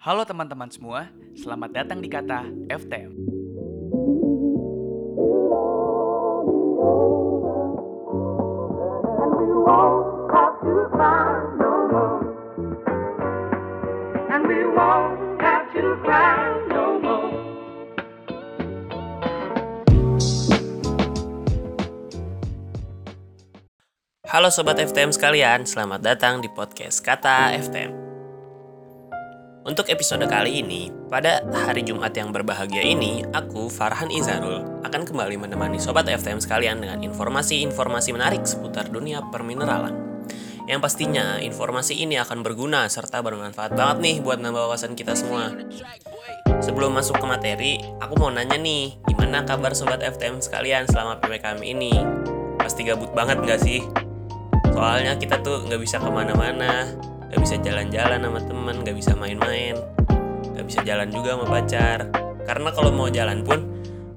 Halo teman-teman semua, selamat datang di Kata FTM. Halo Sobat FTM sekalian, selamat datang di podcast Kata FTM. Untuk episode kali ini, pada hari Jumat yang berbahagia ini, aku, Farhan Izarul, akan kembali menemani Sobat FTM sekalian dengan informasi-informasi menarik seputar dunia permineralan. Yang pastinya, informasi ini akan berguna serta bermanfaat banget nih buat nambah wawasan kita semua. Sebelum masuk ke materi, aku mau nanya nih, gimana kabar Sobat FTM sekalian selama PPKM ini? Pasti gabut banget gak sih? Soalnya kita tuh nggak bisa ke mana-mana, nggak bisa jalan-jalan sama temen, nggak bisa main-main, nggak bisa jalan juga sama pacar. Karena kalau mau jalan pun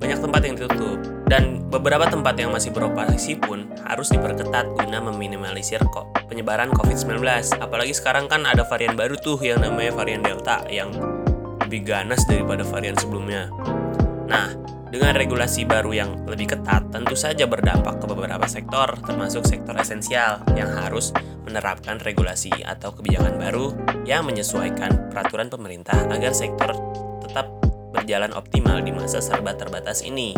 banyak tempat yang ditutup dan beberapa tempat yang masih beroperasi pun harus diperketat guna meminimalisir kok penyebaran COVID-19. Apalagi sekarang kan ada varian baru tuh yang namanya varian Delta yang lebih ganas daripada varian sebelumnya. Nah, dengan regulasi baru yang lebih ketat, tentu saja berdampak ke beberapa sektor, termasuk sektor esensial yang harus menerapkan regulasi atau kebijakan baru yang menyesuaikan peraturan pemerintah agar sektor tetap berjalan optimal di masa serba terbatas ini.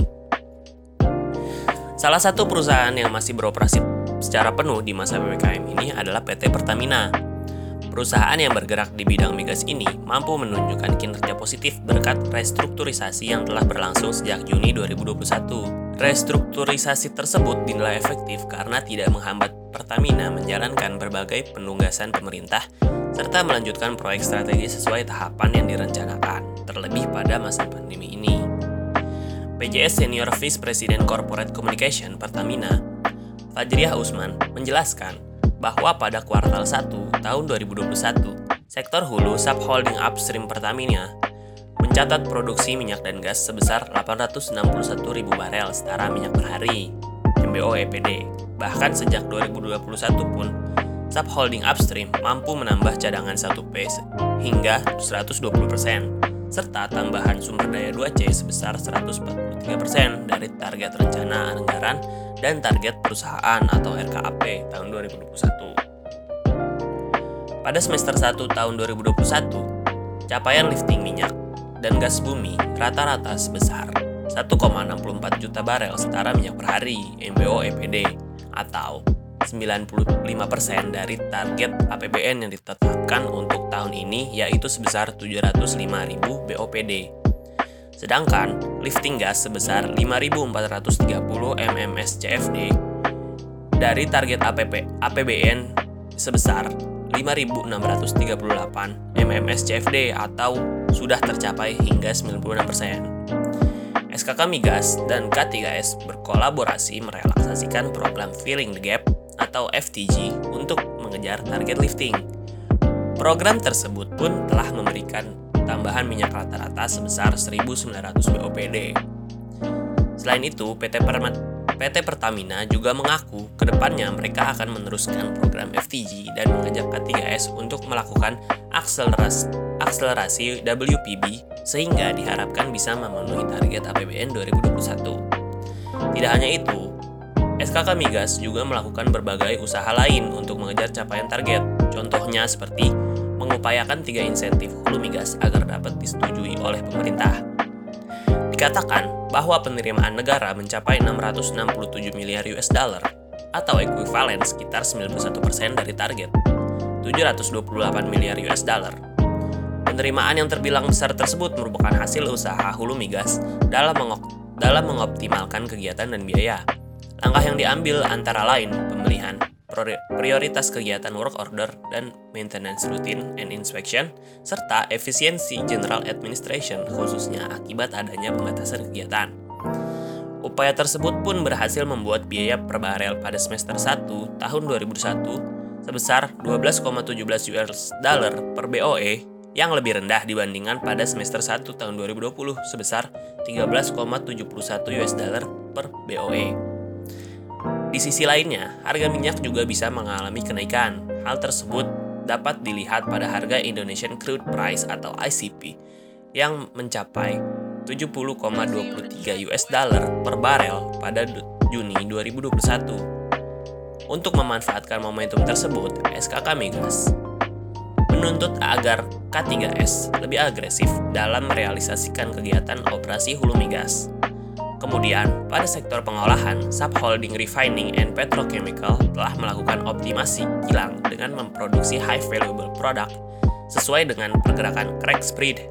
Salah satu perusahaan yang masih beroperasi secara penuh di masa PPKM ini adalah PT Pertamina. Perusahaan yang bergerak di bidang migas ini mampu menunjukkan kinerja positif berkat restrukturisasi yang telah berlangsung sejak Juni 2021. Restrukturisasi tersebut dinilai efektif karena tidak menghambat Pertamina menjalankan berbagai penugasan pemerintah serta melanjutkan proyek strategi sesuai tahapan yang direncanakan, terlebih pada masa pandemi ini. PJS Senior Vice President Corporate Communication Pertamina, Fajriah Usman, menjelaskan bahwa pada kuartal 1 tahun 2021, sektor hulu subholding upstream Pertamina mencatat produksi minyak dan gas sebesar 861.000 barel setara minyak per hari MBO EPD. Bahkan sejak 2021 pun, subholding upstream mampu menambah cadangan 1P hingga 120% serta tambahan sumber daya 2C sebesar 143% dari target rencana anggaran dan target perusahaan atau RKAP tahun 2021. Pada semester 1 tahun 2021, capaian lifting minyak dan gas bumi rata-rata sebesar 1,64 juta barel setara minyak per hari MBO EPD atau 95% dari target APBN yang ditetapkan untuk tahun ini yaitu sebesar 705.000 BOPD. Sedangkan lifting gas sebesar 5.430 MMS CFD dari target APP, APBN sebesar 5.638 MMS CFD atau sudah tercapai hingga 96%. SKK Migas dan K3S berkolaborasi merelaksasikan program Filling the Gap atau FTG untuk mengejar target lifting. Program tersebut pun telah memberikan tambahan minyak rata-rata sebesar 1.900 BOPD. Selain itu, PT, Perma- PT Pertamina juga mengaku ke depannya mereka akan meneruskan program FTG dan mengajak K3S untuk melakukan akselerasi, akselerasi WPB sehingga diharapkan bisa memenuhi target APBN 2021. Tidak hanya itu, SKK Migas juga melakukan berbagai usaha lain untuk mengejar capaian target. Contohnya seperti mengupayakan tiga insentif hulu migas agar dapat disetujui oleh pemerintah. Dikatakan bahwa penerimaan negara mencapai 667 miliar US dollar atau ekuivalen sekitar 91% dari target 728 miliar US dollar. Penerimaan yang terbilang besar tersebut merupakan hasil usaha hulu migas dalam, mengop- dalam mengoptimalkan kegiatan dan biaya. Langkah yang diambil antara lain pemilihan prioritas kegiatan work order dan maintenance routine and inspection, serta efisiensi general administration khususnya akibat adanya pembatasan kegiatan. Upaya tersebut pun berhasil membuat biaya per barel pada semester 1 tahun 2021 sebesar 12,17 US dollar per BOE yang lebih rendah dibandingkan pada semester 1 tahun 2020 sebesar 13,71 US dollar per BOE. Di sisi lainnya, harga minyak juga bisa mengalami kenaikan. Hal tersebut dapat dilihat pada harga Indonesian Crude Price atau ICP yang mencapai 70,23 US dollar per barel pada Juni 2021. Untuk memanfaatkan momentum tersebut, SKK Migas menuntut agar K3S lebih agresif dalam merealisasikan kegiatan operasi hulu migas. Kemudian, pada sektor pengolahan, Subholding Refining and Petrochemical telah melakukan optimasi kilang dengan memproduksi high valuable product sesuai dengan pergerakan crack spread.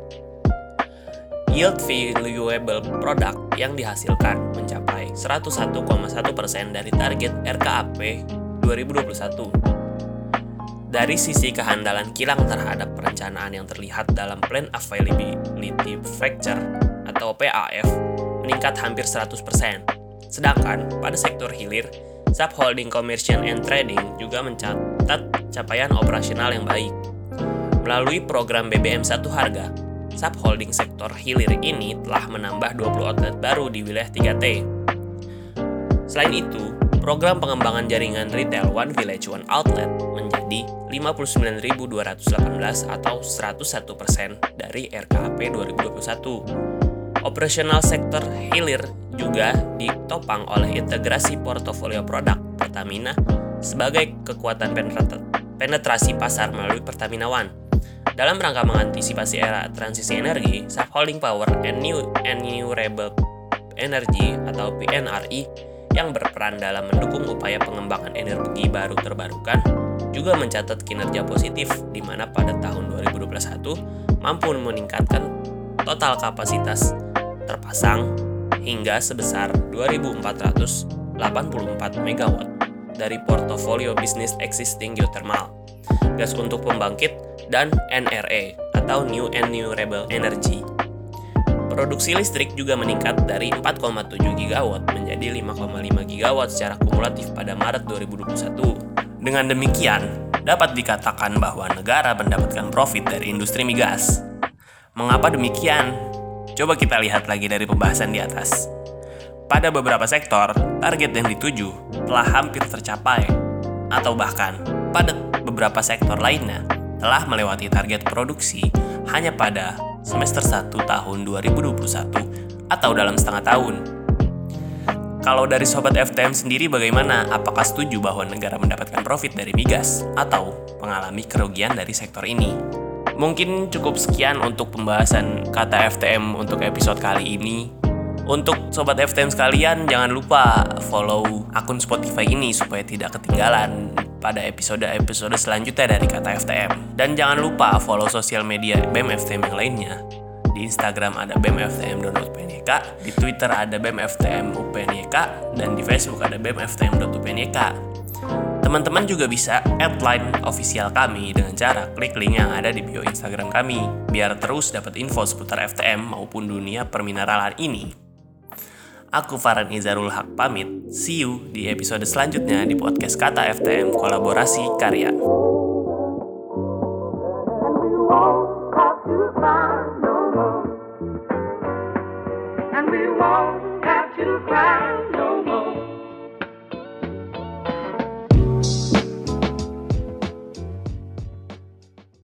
Yield valuable product yang dihasilkan mencapai 101,1% dari target RKAP 2021. Dari sisi kehandalan kilang terhadap perencanaan yang terlihat dalam Plan Availability Factor atau PAF meningkat hampir 100%. Sedangkan pada sektor hilir, Subholding Commercial and Trading juga mencatat capaian operasional yang baik. Melalui program BBM satu harga, subholding sektor hilir ini telah menambah 20 outlet baru di wilayah 3T. Selain itu, program pengembangan jaringan retail One Village One Outlet menjadi 59.218 atau 101% dari RKAP 2021. Operasional sektor hilir juga ditopang oleh integrasi portofolio produk Pertamina sebagai kekuatan penetrasi pasar melalui Pertamina One. Dalam rangka mengantisipasi era transisi energi, Subholding Power and New and Renewable Energy atau PNRI yang berperan dalam mendukung upaya pengembangan energi baru terbarukan juga mencatat kinerja positif di mana pada tahun 2021 mampu meningkatkan total kapasitas terpasang hingga sebesar 2484 MW dari portofolio bisnis existing geothermal, gas untuk pembangkit dan NRE atau New and Renewable Energy. Produksi listrik juga meningkat dari 4,7 gigawatt menjadi 5,5 gigawatt secara kumulatif pada Maret 2021. Dengan demikian, dapat dikatakan bahwa negara mendapatkan profit dari industri migas. Mengapa demikian? Coba kita lihat lagi dari pembahasan di atas. Pada beberapa sektor, target yang dituju telah hampir tercapai, atau bahkan pada beberapa sektor lainnya telah melewati target produksi hanya pada semester 1 tahun 2021 atau dalam setengah tahun. Kalau dari Sobat FTM sendiri bagaimana? Apakah setuju bahwa negara mendapatkan profit dari migas atau mengalami kerugian dari sektor ini? Mungkin cukup sekian untuk pembahasan kata FTM untuk episode kali ini. Untuk sobat FTM sekalian, jangan lupa follow akun Spotify ini supaya tidak ketinggalan pada episode-episode selanjutnya dari Kata FTM. Dan jangan lupa follow sosial media BEM FTM yang lainnya. Di Instagram ada bemftm.upnyk, di Twitter ada bemftm.upnyk, dan di Facebook ada bemftm.upnyk. Teman-teman juga bisa add line official kami dengan cara klik link yang ada di bio Instagram kami, biar terus dapat info seputar FTM maupun dunia permineralan ini. Aku Farhan Izarul Haq pamit. See you di episode selanjutnya di podcast Kata FTM Kolaborasi Karya.